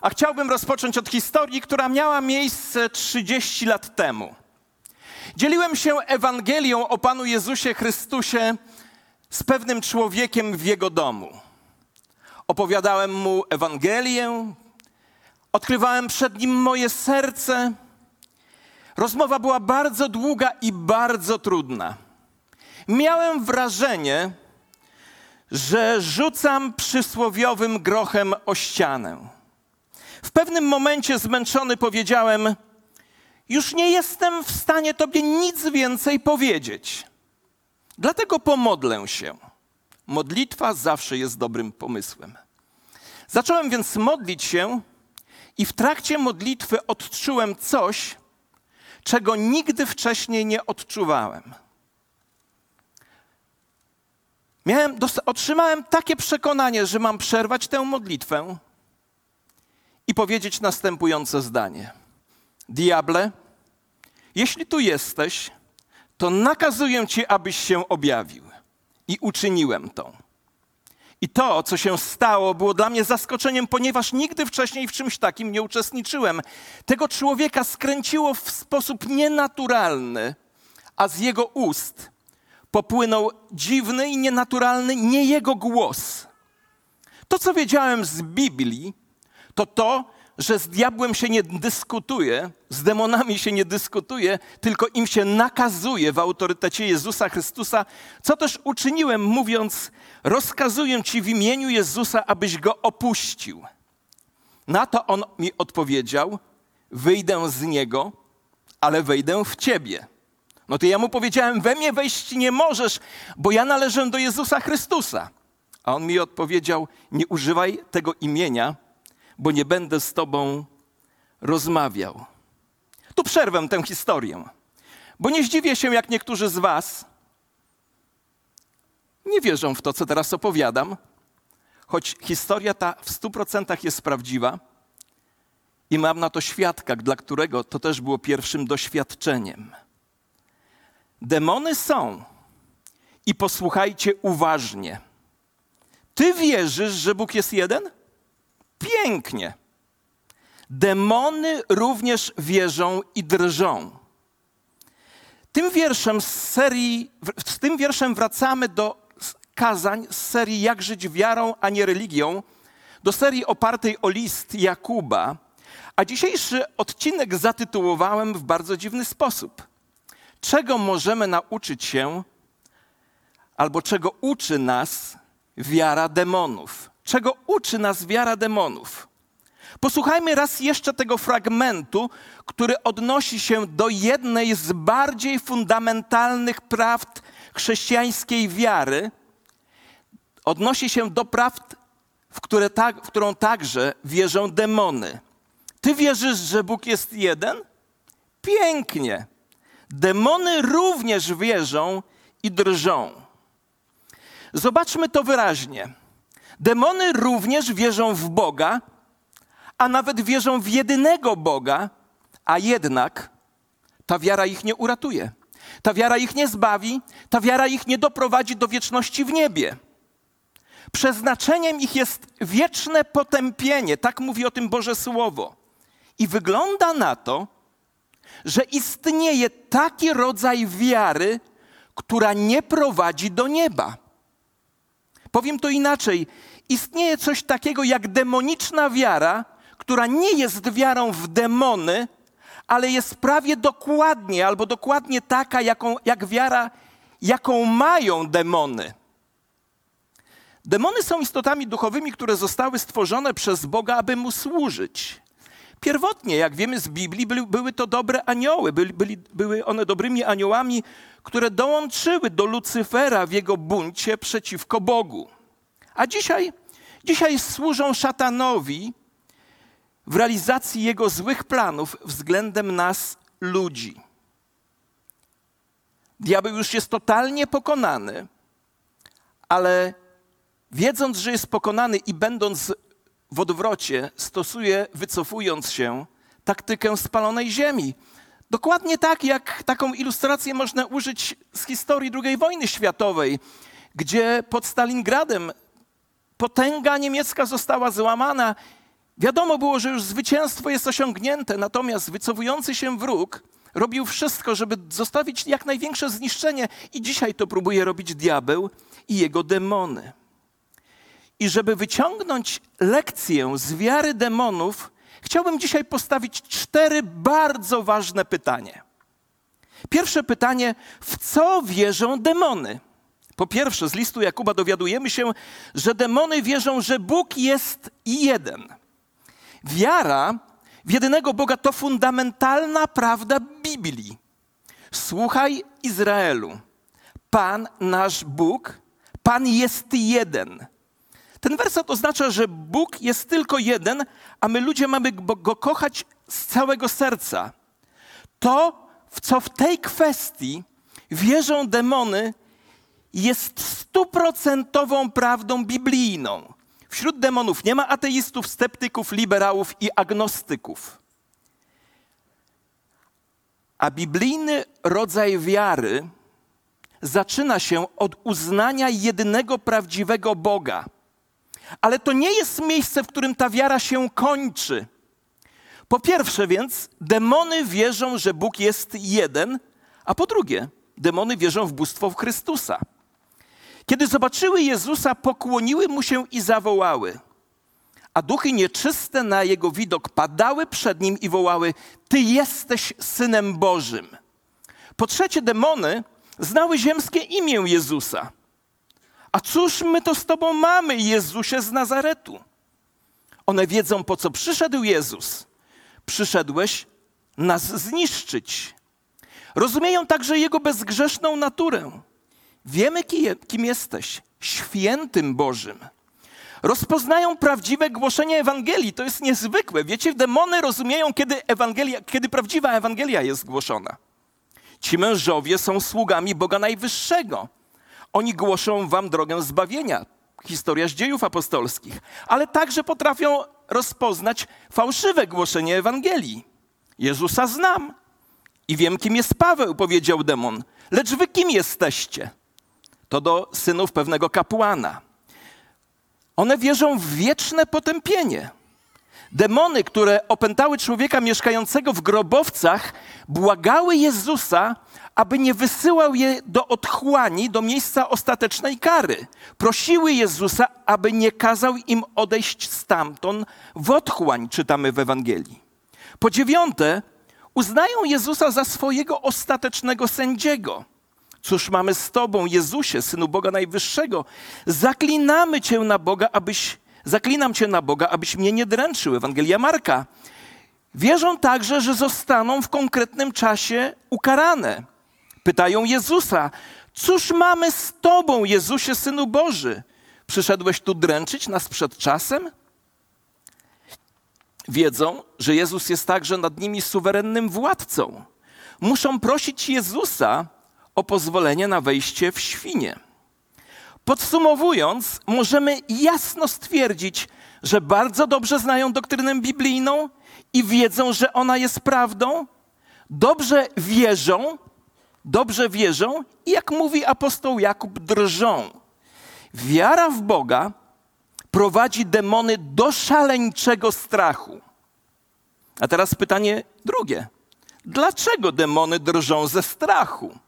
a chciałbym rozpocząć od historii, która miała miejsce 30 lat temu. Dzieliłem się Ewangelią o Panu Jezusie Chrystusie z pewnym człowiekiem w jego domu. Opowiadałem mu Ewangelię, odkrywałem przed nim moje serce. Rozmowa była bardzo długa i bardzo trudna. Miałem wrażenie, że rzucam przysłowiowym grochem o ścianę. W pewnym momencie zmęczony powiedziałem: Już nie jestem w stanie Tobie nic więcej powiedzieć. Dlatego pomodlę się. Modlitwa zawsze jest dobrym pomysłem. Zacząłem więc modlić się i w trakcie modlitwy odczułem coś, czego nigdy wcześniej nie odczuwałem. Miałem, otrzymałem takie przekonanie, że mam przerwać tę modlitwę i powiedzieć następujące zdanie: Diable, jeśli tu jesteś, to nakazuję ci, abyś się objawił. I uczyniłem to. I to, co się stało, było dla mnie zaskoczeniem, ponieważ nigdy wcześniej w czymś takim nie uczestniczyłem. Tego człowieka skręciło w sposób nienaturalny, a z jego ust popłynął dziwny i nienaturalny nie jego głos. To, co wiedziałem z Biblii, to to, że z diabłem się nie dyskutuje, z demonami się nie dyskutuje, tylko im się nakazuje w autorytecie Jezusa Chrystusa, co też uczyniłem, mówiąc: Rozkazuję ci w imieniu Jezusa, abyś go opuścił. Na to on mi odpowiedział: Wyjdę z niego, ale wejdę w ciebie. No to ja mu powiedziałem: We mnie wejść nie możesz, bo ja należę do Jezusa Chrystusa. A on mi odpowiedział: Nie używaj tego imienia bo nie będę z Tobą rozmawiał. Tu przerwę tę historię, bo nie zdziwię się, jak niektórzy z Was nie wierzą w to, co teraz opowiadam, choć historia ta w stu procentach jest prawdziwa i mam na to świadka, dla którego to też było pierwszym doświadczeniem. Demony są i posłuchajcie uważnie. Ty wierzysz, że Bóg jest jeden? Pięknie. Demony również wierzą i drżą. Tym wierszem z serii, z tym wierszem wracamy do kazań z serii Jak żyć wiarą, a nie religią, do serii opartej o list Jakuba, a dzisiejszy odcinek zatytułowałem w bardzo dziwny sposób. Czego możemy nauczyć się, albo czego uczy nas wiara demonów? Czego uczy nas wiara demonów. Posłuchajmy raz jeszcze tego fragmentu, który odnosi się do jednej z bardziej fundamentalnych prawd chrześcijańskiej wiary. Odnosi się do prawd, w, które w którą także wierzą demony. Ty wierzysz, że Bóg jest jeden? Pięknie. Demony również wierzą i drżą. Zobaczmy to wyraźnie. Demony również wierzą w Boga, a nawet wierzą w jedynego Boga, a jednak ta wiara ich nie uratuje. Ta wiara ich nie zbawi, ta wiara ich nie doprowadzi do wieczności w niebie. Przeznaczeniem ich jest wieczne potępienie, tak mówi o tym Boże Słowo. I wygląda na to, że istnieje taki rodzaj wiary, która nie prowadzi do nieba. Powiem to inaczej istnieje coś takiego jak demoniczna wiara, która nie jest wiarą w demony, ale jest prawie dokładnie albo dokładnie taka, jaką, jak wiara, jaką mają demony. Demony są istotami duchowymi, które zostały stworzone przez Boga, aby mu służyć. Pierwotnie, jak wiemy z Biblii, były, były to dobre anioły. Byli, byli, były one dobrymi aniołami, które dołączyły do Lucyfera w jego buncie przeciwko Bogu. A dzisiaj Dzisiaj służą szatanowi w realizacji jego złych planów względem nas, ludzi. Diabeł już jest totalnie pokonany, ale wiedząc, że jest pokonany i będąc w odwrocie, stosuje, wycofując się, taktykę spalonej ziemi. Dokładnie tak, jak taką ilustrację można użyć z historii II wojny światowej, gdzie pod Stalingradem potęga niemiecka została złamana Wiadomo było, że już zwycięstwo jest osiągnięte, natomiast wycofujący się wróg robił wszystko, żeby zostawić jak największe zniszczenie, i dzisiaj to próbuje robić diabeł i jego demony. I żeby wyciągnąć lekcję z wiary demonów, chciałbym dzisiaj postawić cztery bardzo ważne pytania. Pierwsze pytanie: w co wierzą demony? Po pierwsze, z listu Jakuba dowiadujemy się, że demony wierzą, że Bóg jest jeden. Wiara w jedynego Boga to fundamentalna prawda Biblii. Słuchaj Izraelu. Pan nasz Bóg, Pan jest jeden. Ten werset oznacza, że Bóg jest tylko jeden, a my ludzie mamy go kochać z całego serca. To, w co w tej kwestii wierzą demony, jest stuprocentową prawdą biblijną. Wśród demonów nie ma ateistów, sceptyków, liberałów i agnostyków. A biblijny rodzaj wiary zaczyna się od uznania jedynego prawdziwego Boga. Ale to nie jest miejsce, w którym ta wiara się kończy. Po pierwsze więc, demony wierzą, że Bóg jest jeden, a po drugie, demony wierzą w bóstwo Chrystusa. Kiedy zobaczyły Jezusa, pokłoniły mu się i zawołały. A duchy nieczyste na jego widok padały przed nim i wołały: Ty jesteś synem Bożym. Po trzecie, demony znały ziemskie imię Jezusa. A cóż my to z Tobą mamy, Jezusie z Nazaretu? One wiedzą, po co przyszedł Jezus. Przyszedłeś nas zniszczyć. Rozumieją także Jego bezgrzeszną naturę. Wiemy, kim jesteś świętym Bożym. Rozpoznają prawdziwe głoszenie Ewangelii. To jest niezwykłe. Wiecie, demony rozumieją, kiedy, Ewangelia, kiedy prawdziwa Ewangelia jest głoszona. Ci mężowie są sługami Boga Najwyższego. Oni głoszą wam drogę zbawienia. Historia z dziejów apostolskich. Ale także potrafią rozpoznać fałszywe głoszenie Ewangelii. Jezusa znam i wiem, kim jest Paweł, powiedział demon. Lecz wy kim jesteście? To do synów pewnego kapłana. One wierzą w wieczne potępienie. Demony, które opętały człowieka mieszkającego w grobowcach, błagały Jezusa, aby nie wysyłał je do otchłani, do miejsca ostatecznej kary. Prosiły Jezusa, aby nie kazał im odejść stamtąd w otchłań, czytamy w Ewangelii. Po dziewiąte, uznają Jezusa za swojego ostatecznego sędziego. Cóż mamy z Tobą, Jezusie, Synu Boga Najwyższego? Zaklinamy Cię na Boga, abyś, zaklinam Cię na Boga, abyś mnie nie dręczył. Ewangelia Marka. Wierzą także, że zostaną w konkretnym czasie ukarane. Pytają Jezusa, cóż mamy z Tobą, Jezusie, Synu Boży? Przyszedłeś tu dręczyć nas przed czasem? Wiedzą, że Jezus jest także nad nimi suwerennym władcą. Muszą prosić Jezusa, o pozwolenie na wejście w świnie. Podsumowując, możemy jasno stwierdzić, że bardzo dobrze znają doktrynę biblijną i wiedzą, że ona jest prawdą, dobrze wierzą, dobrze wierzą i jak mówi apostoł Jakub, drżą. Wiara w Boga prowadzi demony do szaleńczego strachu. A teraz pytanie drugie. Dlaczego demony drżą ze strachu?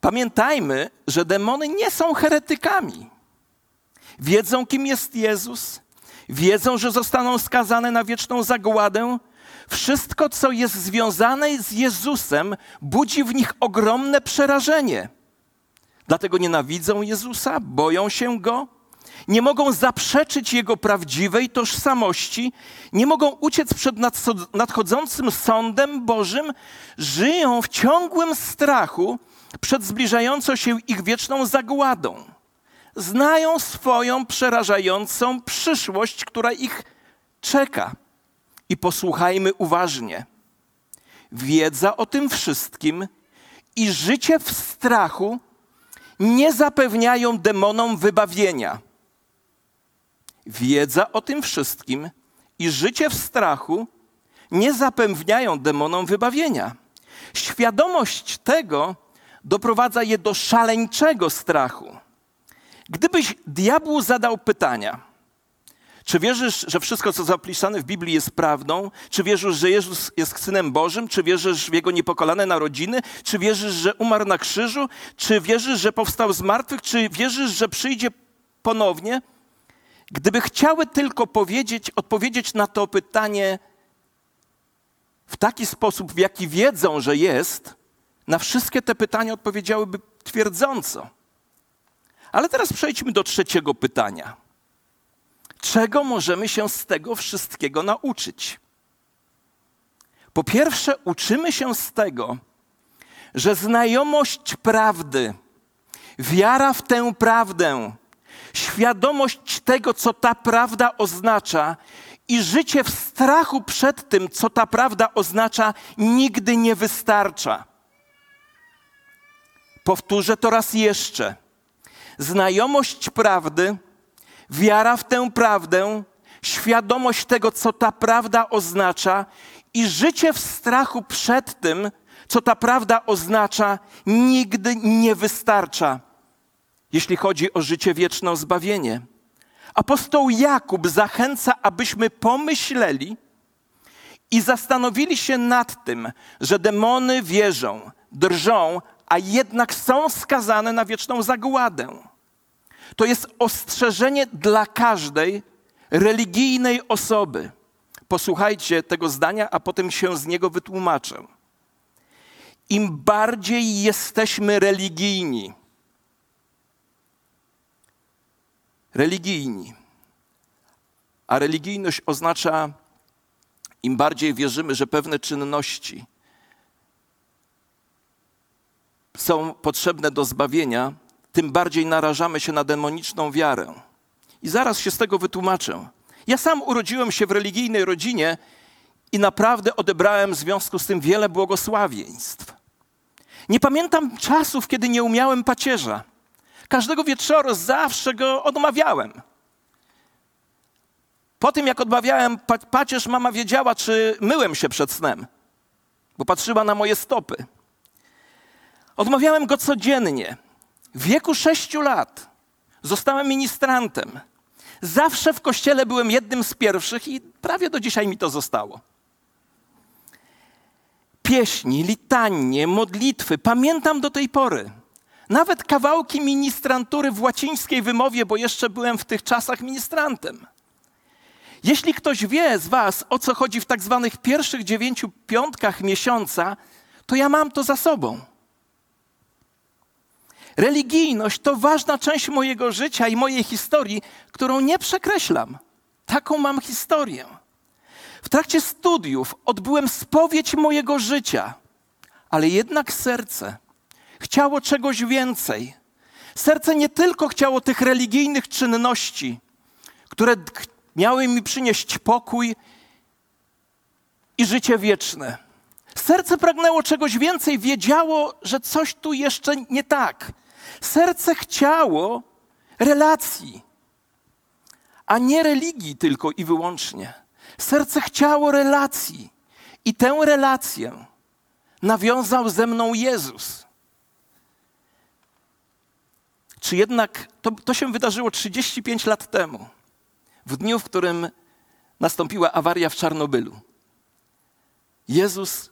Pamiętajmy, że demony nie są heretykami. Wiedzą, kim jest Jezus, wiedzą, że zostaną skazane na wieczną zagładę. Wszystko, co jest związane z Jezusem, budzi w nich ogromne przerażenie. Dlatego nienawidzą Jezusa, boją się go, nie mogą zaprzeczyć jego prawdziwej tożsamości, nie mogą uciec przed nadchodzącym sądem Bożym, żyją w ciągłym strachu, przed zbliżającą się ich wieczną zagładą. Znają swoją przerażającą przyszłość, która ich czeka. I posłuchajmy uważnie. Wiedza o tym wszystkim i życie w strachu nie zapewniają demonom wybawienia. Wiedza o tym wszystkim i życie w strachu nie zapewniają demonom wybawienia. Świadomość tego, doprowadza je do szaleńczego strachu. Gdybyś diabłu zadał pytania, Czy wierzysz, że wszystko, co zapisane w Biblii jest prawdą? Czy wierzysz, że Jezus jest Synem Bożym? Czy wierzysz w Jego niepokolane narodziny? Czy wierzysz, że umarł na krzyżu? Czy wierzysz, że powstał z martwych? Czy wierzysz, że przyjdzie ponownie? Gdyby chciały tylko powiedzieć, odpowiedzieć na to pytanie w taki sposób, w jaki wiedzą, że jest, na wszystkie te pytania odpowiedziałyby twierdząco. Ale teraz przejdźmy do trzeciego pytania. Czego możemy się z tego wszystkiego nauczyć? Po pierwsze, uczymy się z tego, że znajomość prawdy, wiara w tę prawdę, świadomość tego, co ta prawda oznacza, i życie w strachu przed tym, co ta prawda oznacza, nigdy nie wystarcza. Powtórzę to raz jeszcze. Znajomość prawdy, wiara w tę prawdę, świadomość tego, co ta prawda oznacza, i życie w strachu przed tym, co ta prawda oznacza, nigdy nie wystarcza, jeśli chodzi o życie wieczne, o zbawienie. Apostoł Jakub zachęca, abyśmy pomyśleli i zastanowili się nad tym, że demony wierzą, drżą, a jednak są skazane na wieczną zagładę. To jest ostrzeżenie dla każdej religijnej osoby. Posłuchajcie tego zdania, a potem się z niego wytłumaczę. Im bardziej jesteśmy religijni, religijni, a religijność oznacza, im bardziej wierzymy, że pewne czynności są potrzebne do zbawienia, tym bardziej narażamy się na demoniczną wiarę. I zaraz się z tego wytłumaczę. Ja sam urodziłem się w religijnej rodzinie i naprawdę odebrałem w związku z tym wiele błogosławieństw. Nie pamiętam czasów, kiedy nie umiałem pacierza. Każdego wieczoru zawsze go odmawiałem. Po tym, jak odmawiałem pacierz, mama wiedziała, czy myłem się przed snem, bo patrzyła na moje stopy. Odmawiałem go codziennie. W wieku sześciu lat zostałem ministrantem. Zawsze w kościele byłem jednym z pierwszych i prawie do dzisiaj mi to zostało. Pieśni, litanie, modlitwy pamiętam do tej pory. Nawet kawałki ministrantury w łacińskiej wymowie, bo jeszcze byłem w tych czasach ministrantem. Jeśli ktoś wie z Was, o co chodzi w tak zwanych pierwszych dziewięciu piątkach miesiąca, to ja mam to za sobą. Religijność to ważna część mojego życia i mojej historii, którą nie przekreślam. Taką mam historię. W trakcie studiów odbyłem spowiedź mojego życia, ale jednak serce chciało czegoś więcej. Serce nie tylko chciało tych religijnych czynności, które miały mi przynieść pokój i życie wieczne. Serce pragnęło czegoś więcej, wiedziało, że coś tu jeszcze nie tak. Serce chciało relacji, a nie religii tylko i wyłącznie. Serce chciało relacji i tę relację nawiązał ze mną Jezus. Czy jednak to, to się wydarzyło 35 lat temu, w dniu, w którym nastąpiła awaria w Czarnobylu? Jezus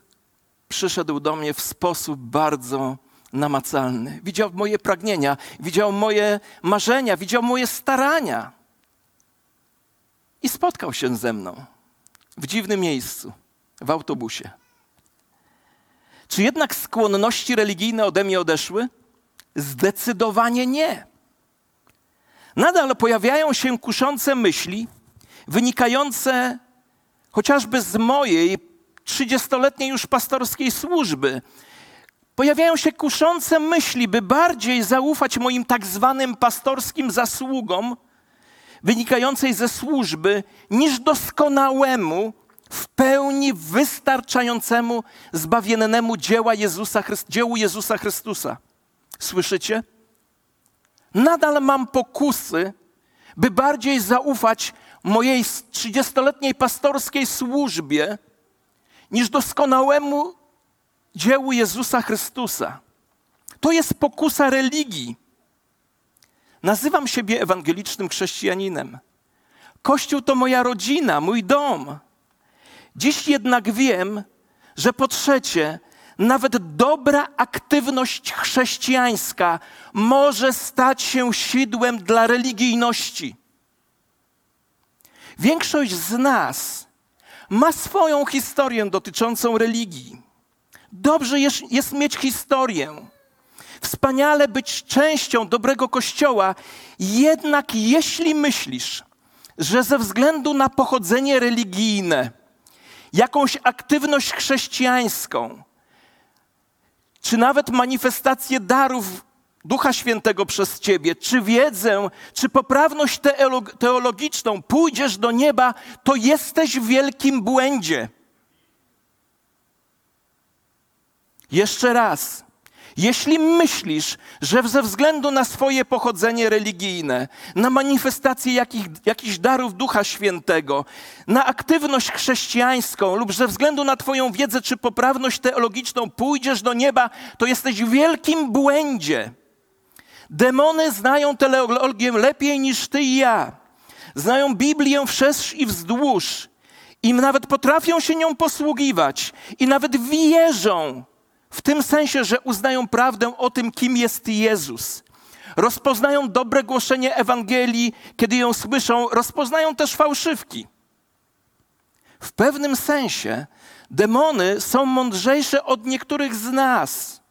przyszedł do mnie w sposób bardzo namacalny. Widział moje pragnienia, widział moje marzenia, widział moje starania. I spotkał się ze mną w dziwnym miejscu, w autobusie. Czy jednak skłonności religijne ode mnie odeszły? Zdecydowanie nie. Nadal pojawiają się kuszące myśli, wynikające chociażby z mojej trzydziestoletniej już pastorskiej służby. Pojawiają się kuszące myśli, by bardziej zaufać moim tak zwanym pastorskim zasługom, wynikającej ze służby, niż doskonałemu, w pełni wystarczającemu, zbawiennemu dzieła Jezusa, dziełu Jezusa Chrystusa. Słyszycie? Nadal mam pokusy, by bardziej zaufać mojej trzydziestoletniej pastorskiej służbie niż doskonałemu dziełu Jezusa Chrystusa. To jest pokusa religii. Nazywam siebie ewangelicznym chrześcijaninem. Kościół to moja rodzina, mój dom. Dziś jednak wiem, że po trzecie, nawet dobra aktywność chrześcijańska może stać się sidłem dla religijności. Większość z nas ma swoją historię dotyczącą religii. Dobrze jest, jest mieć historię. Wspaniale być częścią dobrego kościoła, jednak jeśli myślisz, że ze względu na pochodzenie religijne, jakąś aktywność chrześcijańską, czy nawet manifestację darów Ducha Świętego przez Ciebie, czy wiedzę, czy poprawność teologiczną pójdziesz do nieba, to jesteś w wielkim błędzie. Jeszcze raz. Jeśli myślisz, że ze względu na swoje pochodzenie religijne, na manifestację jakich, jakichś darów Ducha Świętego, na aktywność chrześcijańską lub ze względu na Twoją wiedzę czy poprawność teologiczną pójdziesz do nieba, to jesteś w wielkim błędzie. Demony znają teologię lepiej niż Ty i ja. Znają Biblię wszerz i wzdłuż. I nawet potrafią się nią posługiwać. I nawet wierzą w tym sensie, że uznają prawdę o tym, kim jest Jezus. Rozpoznają dobre głoszenie Ewangelii, kiedy ją słyszą, rozpoznają też fałszywki. W pewnym sensie demony są mądrzejsze od niektórych z nas.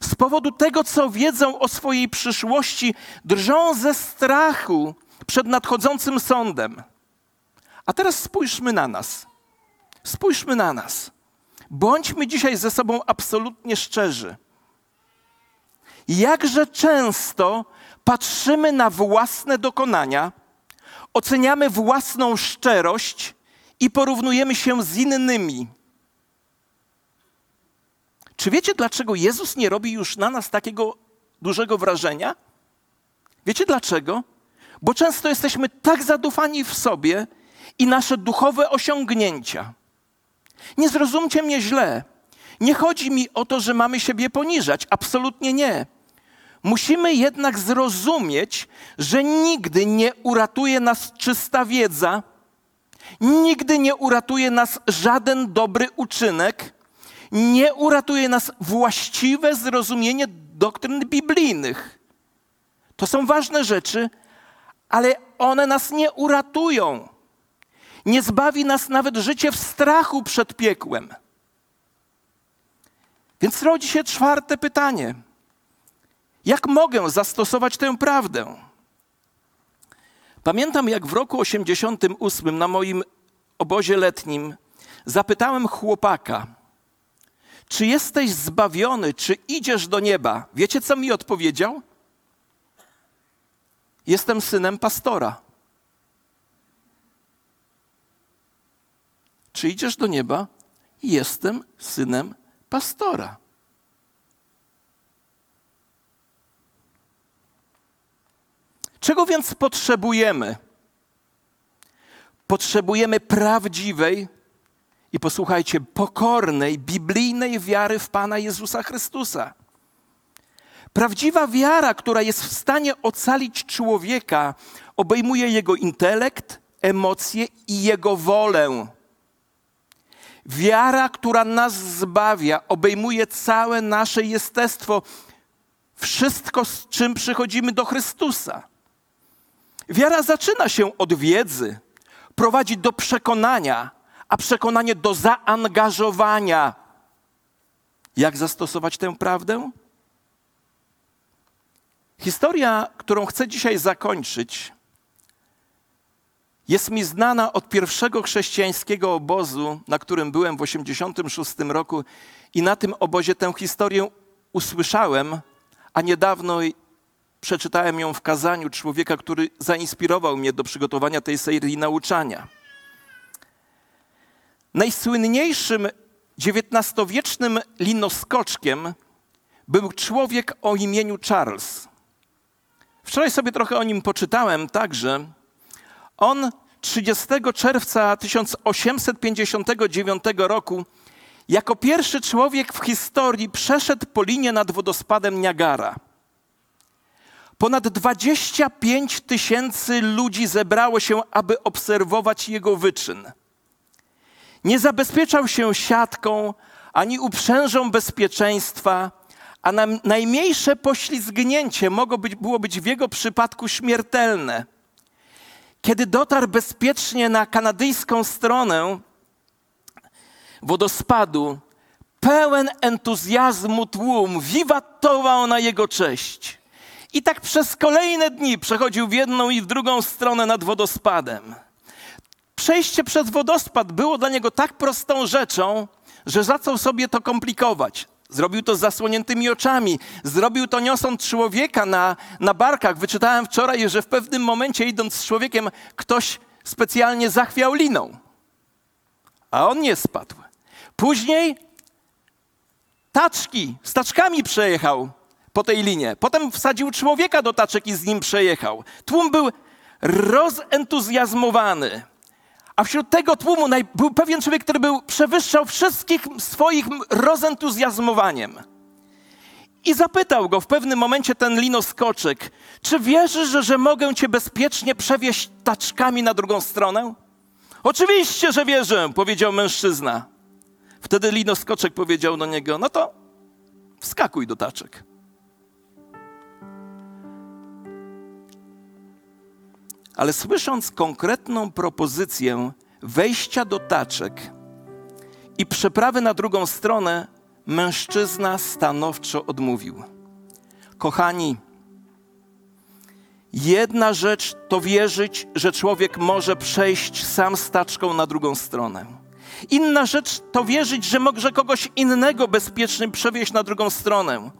Z powodu tego, co wiedzą o swojej przyszłości, drżą ze strachu przed nadchodzącym sądem. A teraz spójrzmy na nas. Spójrzmy na nas. Bądźmy dzisiaj ze sobą absolutnie szczerzy. Jakże często patrzymy na własne dokonania, oceniamy własną szczerość i porównujemy się z innymi. Czy wiecie, dlaczego Jezus nie robi już na nas takiego dużego wrażenia? Wiecie dlaczego? Bo często jesteśmy tak zadufani w sobie i nasze duchowe osiągnięcia nie zrozumcie mnie źle. Nie chodzi mi o to, że mamy siebie poniżać. Absolutnie nie. Musimy jednak zrozumieć, że nigdy nie uratuje nas czysta wiedza, nigdy nie uratuje nas żaden dobry uczynek, nie uratuje nas właściwe zrozumienie doktryn biblijnych. To są ważne rzeczy, ale one nas nie uratują. Nie zbawi nas nawet życie w strachu przed piekłem. Więc rodzi się czwarte pytanie. Jak mogę zastosować tę prawdę? Pamiętam, jak w roku 88 na moim obozie letnim zapytałem chłopaka, czy jesteś zbawiony, czy idziesz do nieba? Wiecie, co mi odpowiedział? Jestem synem pastora. Czy idziesz do nieba? Jestem synem pastora. Czego więc potrzebujemy? Potrzebujemy prawdziwej i posłuchajcie, pokornej, biblijnej wiary w Pana Jezusa Chrystusa. Prawdziwa wiara, która jest w stanie ocalić człowieka, obejmuje jego intelekt, emocje i jego wolę. Wiara, która nas zbawia, obejmuje całe nasze jestestwo, wszystko, z czym przychodzimy do Chrystusa. Wiara zaczyna się od wiedzy, prowadzi do przekonania, a przekonanie do zaangażowania. Jak zastosować tę prawdę? Historia, którą chcę dzisiaj zakończyć, jest mi znana od pierwszego chrześcijańskiego obozu, na którym byłem w 1986 roku, i na tym obozie tę historię usłyszałem, a niedawno przeczytałem ją w kazaniu człowieka, który zainspirował mnie do przygotowania tej serii nauczania. Najsłynniejszym XIX-wiecznym linoskoczkiem był człowiek o imieniu Charles. Wczoraj sobie trochę o nim poczytałem także. On 30 czerwca 1859 roku jako pierwszy człowiek w historii przeszedł po linie nad wodospadem Niagara. Ponad 25 tysięcy ludzi zebrało się, aby obserwować jego wyczyn. Nie zabezpieczał się siatką ani uprzężą bezpieczeństwa, a na, najmniejsze poślizgnięcie mogło być, było być w jego przypadku śmiertelne. Kiedy dotarł bezpiecznie na kanadyjską stronę wodospadu, pełen entuzjazmu tłum wiwatował na jego cześć. I tak przez kolejne dni przechodził w jedną i w drugą stronę nad wodospadem. Przejście przez wodospad było dla niego tak prostą rzeczą, że zaczął sobie to komplikować. Zrobił to z zasłoniętymi oczami. Zrobił to niosąc człowieka na, na barkach. Wyczytałem wczoraj, że w pewnym momencie idąc z człowiekiem, ktoś specjalnie zachwiał liną. A on nie spadł. Później taczki, z taczkami przejechał po tej linie. Potem wsadził człowieka do taczek i z nim przejechał. Tłum był rozentuzjazmowany. A wśród tego tłumu był pewien człowiek, który był, przewyższał wszystkich swoich rozentuzjazmowaniem. I zapytał go w pewnym momencie ten linoskoczek, czy wierzysz, że, że mogę cię bezpiecznie przewieźć taczkami na drugą stronę? Oczywiście, że wierzę, powiedział mężczyzna. Wtedy linoskoczek powiedział do niego, no to wskakuj do taczek. Ale słysząc konkretną propozycję wejścia do taczek i przeprawy na drugą stronę, mężczyzna stanowczo odmówił. Kochani, jedna rzecz to wierzyć, że człowiek może przejść sam z taczką na drugą stronę. Inna rzecz to wierzyć, że może kogoś innego bezpiecznie przewieźć na drugą stronę.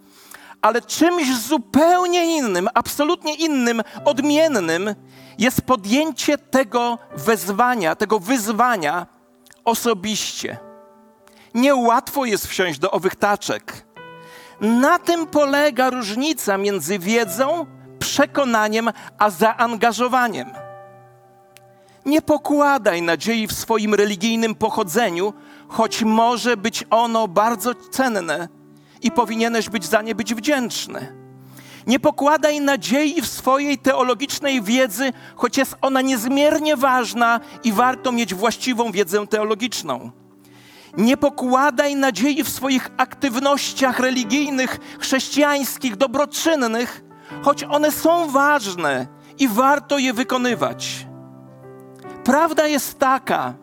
Ale czymś zupełnie innym, absolutnie innym, odmiennym jest podjęcie tego wezwania, tego wyzwania osobiście. Niełatwo jest wsiąść do owych taczek. Na tym polega różnica między wiedzą, przekonaniem, a zaangażowaniem. Nie pokładaj nadziei w swoim religijnym pochodzeniu, choć może być ono bardzo cenne i powinieneś być za nie być wdzięczny. Nie pokładaj nadziei w swojej teologicznej wiedzy, choć jest ona niezmiernie ważna i warto mieć właściwą wiedzę teologiczną. Nie pokładaj nadziei w swoich aktywnościach religijnych, chrześcijańskich, dobroczynnych, choć one są ważne i warto je wykonywać. Prawda jest taka,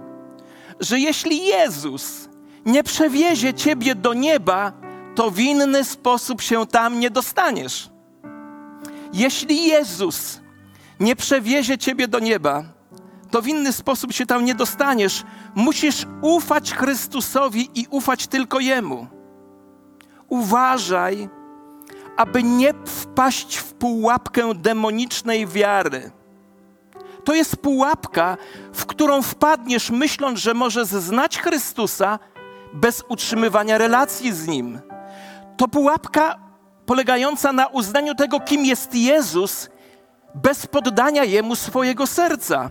że jeśli Jezus nie przewiezie ciebie do nieba, to w inny sposób się tam nie dostaniesz. Jeśli Jezus nie przewiezie ciebie do nieba, to w inny sposób się tam nie dostaniesz. Musisz ufać Chrystusowi i ufać tylko Jemu. Uważaj, aby nie wpaść w pułapkę demonicznej wiary. To jest pułapka, w którą wpadniesz, myśląc, że możesz znać Chrystusa bez utrzymywania relacji z Nim. To pułapka polegająca na uznaniu tego, kim jest Jezus, bez poddania Jemu swojego serca.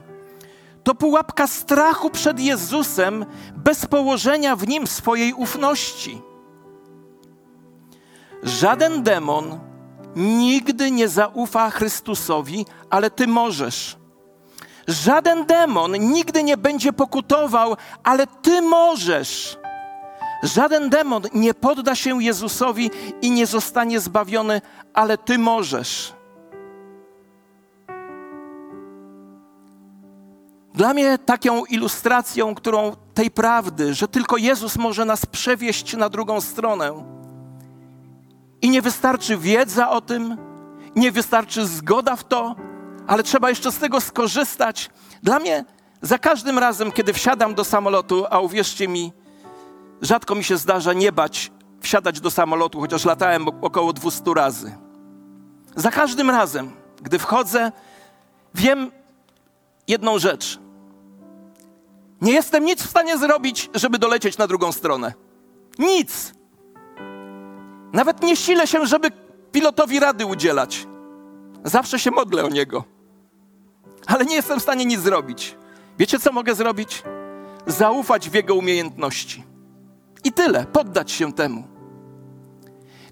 To pułapka strachu przed Jezusem, bez położenia w Nim swojej ufności. Żaden demon nigdy nie zaufa Chrystusowi, ale Ty możesz. Żaden demon nigdy nie będzie pokutował, ale Ty możesz. Żaden demon nie podda się Jezusowi i nie zostanie zbawiony, ale Ty możesz. Dla mnie taką ilustracją, którą tej prawdy, że tylko Jezus może nas przewieźć na drugą stronę. I nie wystarczy wiedza o tym, nie wystarczy zgoda w to, ale trzeba jeszcze z tego skorzystać. Dla mnie za każdym razem, kiedy wsiadam do samolotu, a uwierzcie mi, Rzadko mi się zdarza nie bać wsiadać do samolotu, chociaż latałem około 200 razy. Za każdym razem, gdy wchodzę, wiem jedną rzecz. Nie jestem nic w stanie zrobić, żeby dolecieć na drugą stronę. Nic. Nawet nie silę się, żeby pilotowi rady udzielać. Zawsze się modlę o niego. Ale nie jestem w stanie nic zrobić. Wiecie, co mogę zrobić? Zaufać w jego umiejętności. I tyle, poddać się temu.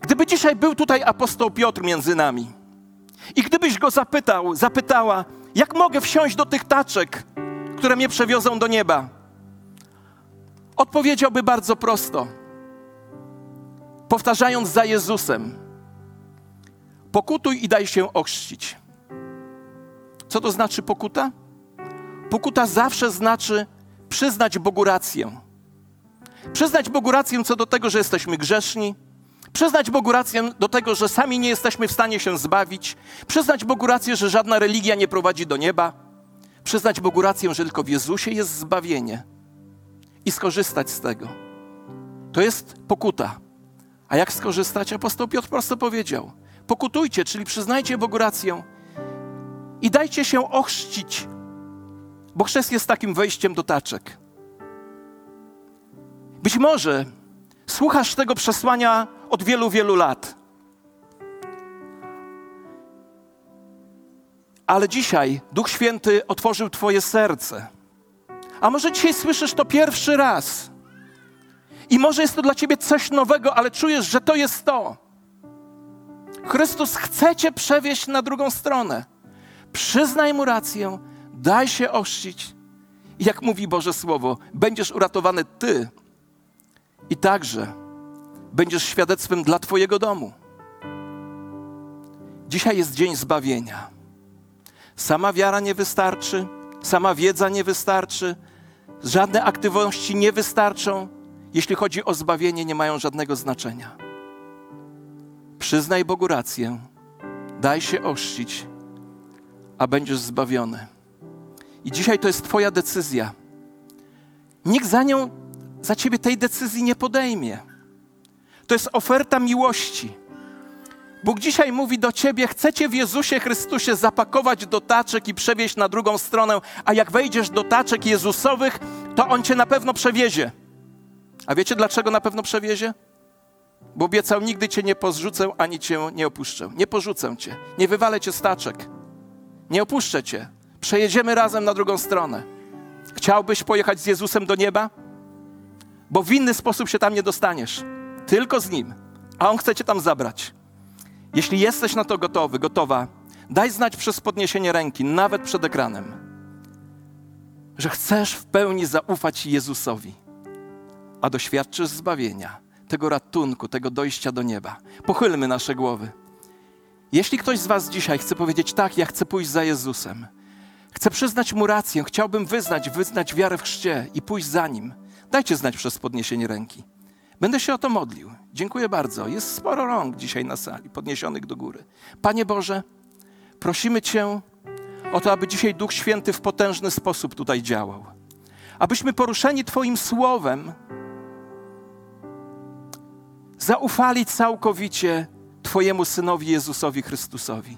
Gdyby dzisiaj był tutaj apostoł Piotr między nami, I gdybyś go zapytał, zapytała, jak mogę wsiąść do tych taczek, które mnie przewiozą do nieba, odpowiedziałby bardzo prosto, powtarzając za Jezusem: Pokutuj i daj się ochrzcić. Co to znaczy pokuta? Pokuta zawsze znaczy przyznać Bogu rację. Przyznać Bogu rację co do tego, że jesteśmy grzeszni, przyznać Bogu rację do tego, że sami nie jesteśmy w stanie się zbawić, przyznać Bogu rację, że żadna religia nie prowadzi do nieba, przyznać Bogu rację, że tylko w Jezusie jest zbawienie i skorzystać z tego. To jest pokuta. A jak skorzystać? Apostoł Piotr prosto powiedział: Pokutujcie, czyli przyznajcie Bogu rację i dajcie się ochrzcić, bo chrzest jest takim wejściem do taczek. Być może słuchasz tego przesłania od wielu, wielu lat. Ale dzisiaj Duch Święty otworzył Twoje serce. A może dzisiaj słyszysz to pierwszy raz. I może jest to dla Ciebie coś nowego, ale czujesz, że to jest to. Chrystus chce Cię przewieźć na drugą stronę. Przyznaj Mu rację, daj się ochrzcić. I jak mówi Boże Słowo, będziesz uratowany Ty i także będziesz świadectwem dla Twojego domu. Dzisiaj jest dzień zbawienia. Sama wiara nie wystarczy, sama wiedza nie wystarczy, żadne aktywności nie wystarczą. Jeśli chodzi o zbawienie, nie mają żadnego znaczenia. Przyznaj Bogu rację, daj się oszcić, a będziesz zbawiony. I dzisiaj to jest Twoja decyzja. Nikt za nią, za Ciebie tej decyzji nie podejmie. To jest oferta miłości. Bóg dzisiaj mówi do ciebie: Chcecie w Jezusie Chrystusie zapakować do taczek i przewieźć na drugą stronę, a jak wejdziesz do taczek Jezusowych, to On cię na pewno przewiezie. A wiecie dlaczego na pewno przewiezie? Bo obiecał: Nigdy cię nie pozrzucę ani cię nie opuszczę. Nie porzucę cię, nie wywalę cię z taczek, nie opuszczę cię. Przejedziemy razem na drugą stronę. Chciałbyś pojechać z Jezusem do nieba? Bo w inny sposób się tam nie dostaniesz. Tylko z Nim. A On chce Cię tam zabrać. Jeśli jesteś na to gotowy, gotowa, daj znać przez podniesienie ręki, nawet przed ekranem, że chcesz w pełni zaufać Jezusowi, a doświadczysz zbawienia, tego ratunku, tego dojścia do nieba. Pochylmy nasze głowy. Jeśli ktoś z Was dzisiaj chce powiedzieć, tak, ja chcę pójść za Jezusem, chcę przyznać Mu rację, chciałbym wyznać, wyznać wiarę w chrzcie i pójść za Nim, dajcie znać przez podniesienie ręki. Będę się o to modlił. Dziękuję bardzo. Jest sporo rąk dzisiaj na sali, podniesionych do góry. Panie Boże, prosimy Cię o to, aby dzisiaj Duch Święty w potężny sposób tutaj działał. Abyśmy poruszeni Twoim słowem zaufali całkowicie Twojemu Synowi Jezusowi Chrystusowi.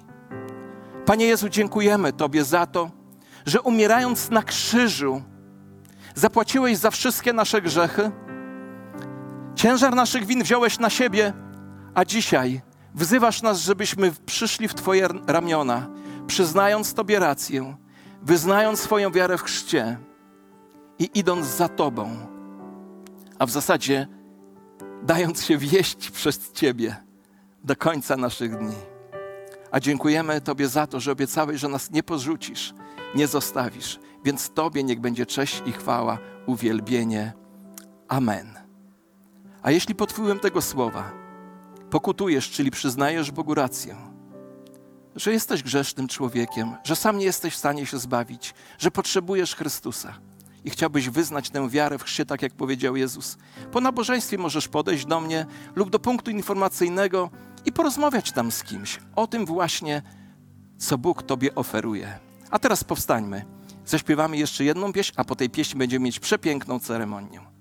Panie Jezu, dziękujemy Tobie za to, że umierając na krzyżu, zapłaciłeś za wszystkie nasze grzechy Ciężar naszych win wziąłeś na siebie, a dzisiaj wzywasz nas, żebyśmy przyszli w Twoje ramiona, przyznając Tobie rację, wyznając swoją wiarę w chrzcie i idąc za Tobą, a w zasadzie dając się wieść przez Ciebie do końca naszych dni. A dziękujemy Tobie za to, że obiecałeś, że nas nie porzucisz, nie zostawisz. Więc Tobie niech będzie cześć i chwała, uwielbienie. Amen. A jeśli pod wpływem tego słowa pokutujesz, czyli przyznajesz Bogu rację, że jesteś grzesznym człowiekiem, że sam nie jesteś w stanie się zbawić, że potrzebujesz Chrystusa i chciałbyś wyznać tę wiarę w chrzcie, tak jak powiedział Jezus, po nabożeństwie możesz podejść do mnie lub do punktu informacyjnego i porozmawiać tam z kimś o tym właśnie, co Bóg Tobie oferuje. A teraz powstańmy. Zaśpiewamy jeszcze jedną pieśń, a po tej pieśni będziemy mieć przepiękną ceremonię.